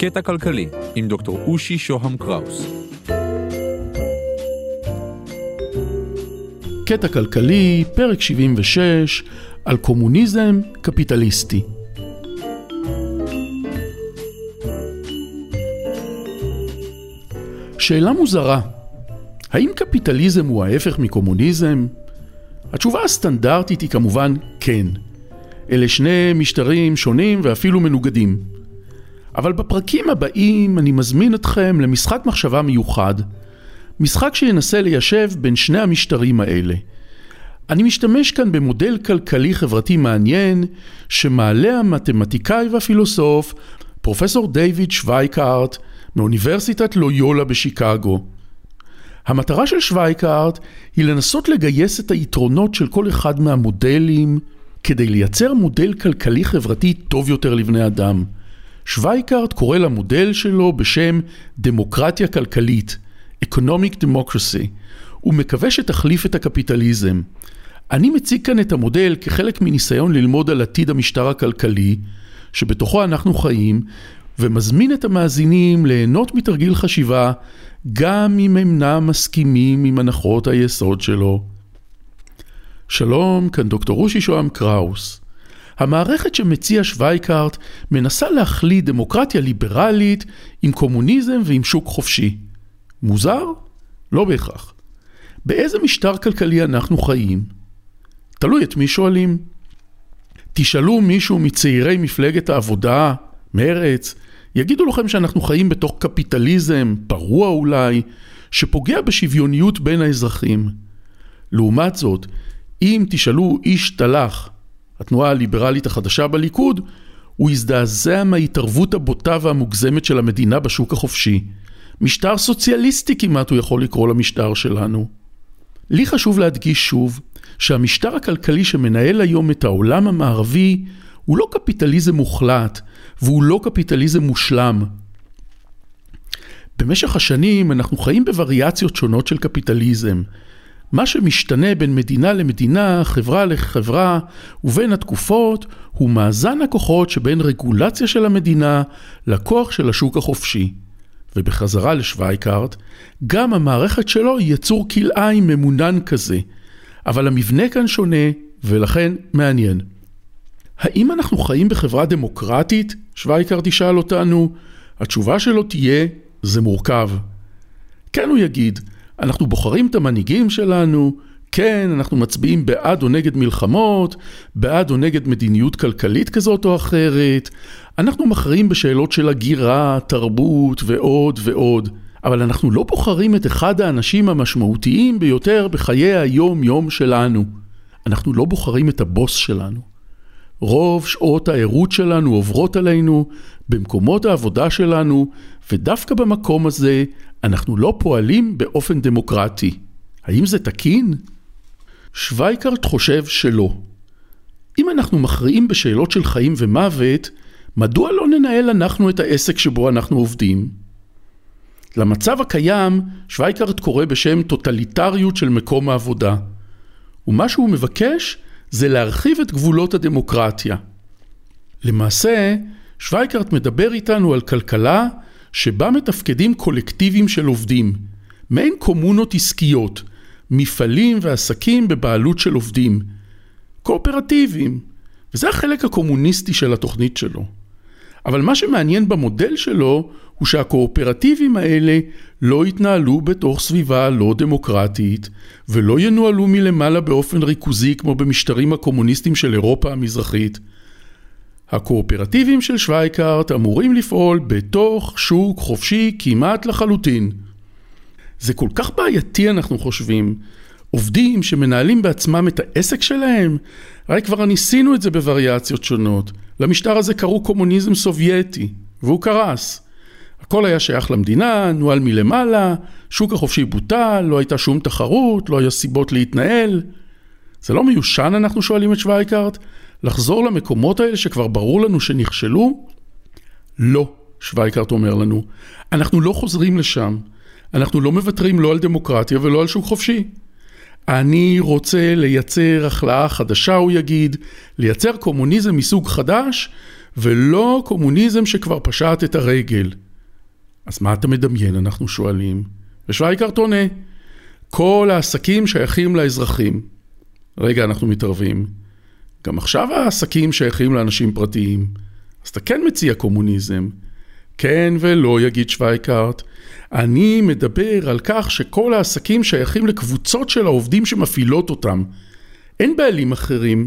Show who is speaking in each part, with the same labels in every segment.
Speaker 1: קטע כלכלי עם דוקטור אושי שוהם קראוס.
Speaker 2: קטע כלכלי, פרק 76, על קומוניזם קפיטליסטי. שאלה מוזרה, האם קפיטליזם הוא ההפך מקומוניזם? התשובה הסטנדרטית היא כמובן כן. אלה שני משטרים שונים ואפילו מנוגדים. אבל בפרקים הבאים אני מזמין אתכם למשחק מחשבה מיוחד, משחק שינסה ליישב בין שני המשטרים האלה. אני משתמש כאן במודל כלכלי חברתי מעניין שמעלה המתמטיקאי והפילוסוף פרופסור דיוויד שווייקארט מאוניברסיטת לויולה בשיקגו. המטרה של שווייקארט היא לנסות לגייס את היתרונות של כל אחד מהמודלים כדי לייצר מודל כלכלי חברתי טוב יותר לבני אדם. שווייקארט קורא למודל שלו בשם דמוקרטיה כלכלית, Economic Democracy, הוא מקווה שתחליף את הקפיטליזם. אני מציג כאן את המודל כחלק מניסיון ללמוד על עתיד המשטר הכלכלי, שבתוכו אנחנו חיים, ומזמין את המאזינים ליהנות מתרגיל חשיבה, גם אם אינם מסכימים עם הנחות היסוד שלו. שלום, כאן דוקטור רושי שוהם קראוס. המערכת שמציע שווייקארט מנסה להחליט דמוקרטיה ליברלית עם קומוניזם ועם שוק חופשי. מוזר? לא בהכרח. באיזה משטר כלכלי אנחנו חיים? תלוי את מי שואלים. תשאלו מישהו מצעירי מפלגת העבודה, מרץ, יגידו לכם שאנחנו חיים בתוך קפיטליזם, פרוע אולי, שפוגע בשוויוניות בין האזרחים. לעומת זאת, אם תשאלו איש תל"ח, התנועה הליברלית החדשה בליכוד, הוא יזדעזע מההתערבות הבוטה והמוגזמת של המדינה בשוק החופשי. משטר סוציאליסטי כמעט הוא יכול לקרוא למשטר שלנו. לי חשוב להדגיש שוב, שהמשטר הכלכלי שמנהל היום את העולם המערבי הוא לא קפיטליזם מוחלט, והוא לא קפיטליזם מושלם. במשך השנים אנחנו חיים בווריאציות שונות של קפיטליזם. מה שמשתנה בין מדינה למדינה, חברה לחברה ובין התקופות הוא מאזן הכוחות שבין רגולציה של המדינה לכוח של השוק החופשי. ובחזרה לשווייקארט, גם המערכת שלו היא יצור כלאיים ממונן כזה, אבל המבנה כאן שונה ולכן מעניין. האם אנחנו חיים בחברה דמוקרטית? שווייקארט ישאל אותנו. התשובה שלו תהיה, זה מורכב. כן, הוא יגיד, אנחנו בוחרים את המנהיגים שלנו, כן, אנחנו מצביעים בעד או נגד מלחמות, בעד או נגד מדיניות כלכלית כזאת או אחרת, אנחנו מכריעים בשאלות של הגירה, תרבות ועוד ועוד, אבל אנחנו לא בוחרים את אחד האנשים המשמעותיים ביותר בחיי היום-יום שלנו. אנחנו לא בוחרים את הבוס שלנו. רוב שעות הערות שלנו עוברות עלינו במקומות העבודה שלנו, ודווקא במקום הזה אנחנו לא פועלים באופן דמוקרטי. האם זה תקין? שווייקארט חושב שלא. אם אנחנו מכריעים בשאלות של חיים ומוות, מדוע לא ננהל אנחנו את העסק שבו אנחנו עובדים? למצב הקיים, שווייקארט קורא בשם טוטליטריות של מקום העבודה. ומה שהוא מבקש זה להרחיב את גבולות הדמוקרטיה. למעשה, שווייקארט מדבר איתנו על כלכלה שבה מתפקדים קולקטיבים של עובדים, מעין קומונות עסקיות, מפעלים ועסקים בבעלות של עובדים, קואופרטיביים, וזה החלק הקומוניסטי של התוכנית שלו. אבל מה שמעניין במודל שלו הוא שהקואופרטיבים האלה לא יתנהלו בתוך סביבה לא דמוקרטית ולא ינוהלו מלמעלה באופן ריכוזי כמו במשטרים הקומוניסטיים של אירופה המזרחית. הקואופרטיבים של שווייקארט אמורים לפעול בתוך שוק חופשי כמעט לחלוטין. זה כל כך בעייתי אנחנו חושבים. עובדים שמנהלים בעצמם את העסק שלהם, הרי כבר ניסינו את זה בווריאציות שונות. למשטר הזה קראו קומוניזם סובייטי, והוא קרס. הכל היה שייך למדינה, נוהל מלמעלה, שוק החופשי בוטל, לא הייתה שום תחרות, לא היה סיבות להתנהל. זה לא מיושן, אנחנו שואלים את שווייקארט? לחזור למקומות האלה שכבר ברור לנו שנכשלו? לא, שווייקארט אומר לנו. אנחנו לא חוזרים לשם. אנחנו לא מוותרים לא על דמוקרטיה ולא על שוק חופשי. אני רוצה לייצר החלאה חדשה, הוא יגיד, לייצר קומוניזם מסוג חדש, ולא קומוניזם שכבר פשט את הרגל. אז מה אתה מדמיין, אנחנו שואלים? ושווייקרט עונה, כל העסקים שייכים לאזרחים. רגע, אנחנו מתערבים. גם עכשיו העסקים שייכים לאנשים פרטיים. אז אתה כן מציע קומוניזם. כן ולא, יגיד שווייקרט. אני מדבר על כך שכל העסקים שייכים לקבוצות של העובדים שמפעילות אותם. אין בעלים אחרים.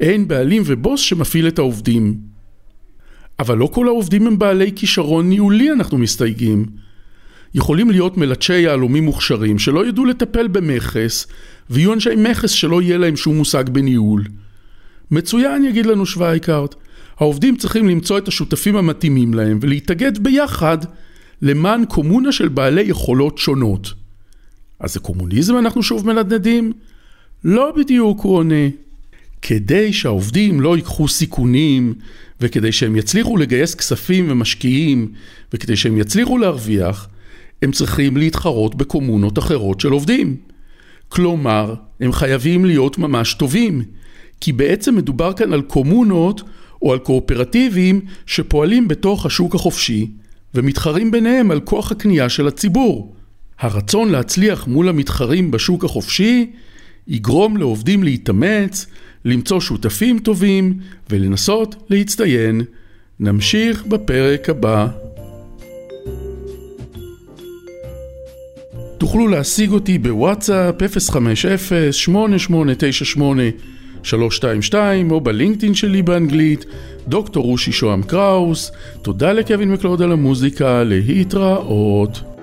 Speaker 2: אין בעלים ובוס שמפעיל את העובדים. אבל לא כל העובדים הם בעלי כישרון ניהולי, אנחנו מסתייגים. יכולים להיות מלטשי יהלומים מוכשרים שלא ידעו לטפל במכס, ויהיו אנשי מכס שלא יהיה להם שום מושג בניהול. מצוין, יגיד לנו שווייקארט. העובדים צריכים למצוא את השותפים המתאימים להם ולהתאגד ביחד למען קומונה של בעלי יכולות שונות. אז זה קומוניזם אנחנו שוב מנדנדים? לא בדיוק, הוא עונה. כדי שהעובדים לא ייקחו סיכונים, וכדי שהם יצליחו לגייס כספים ומשקיעים, וכדי שהם יצליחו להרוויח, הם צריכים להתחרות בקומונות אחרות של עובדים. כלומר, הם חייבים להיות ממש טובים, כי בעצם מדובר כאן על קומונות או על קואופרטיבים שפועלים בתוך השוק החופשי ומתחרים ביניהם על כוח הקנייה של הציבור. הרצון להצליח מול המתחרים בשוק החופשי יגרום לעובדים להתאמץ, למצוא שותפים טובים ולנסות להצטיין. נמשיך בפרק הבא. תוכלו להשיג אותי בוואטסאפ 050-8898-322 או בלינקדאין שלי באנגלית, דוקטור רושי שוהם קראוס. תודה לקווין מקלוד על המוזיקה, להתראות.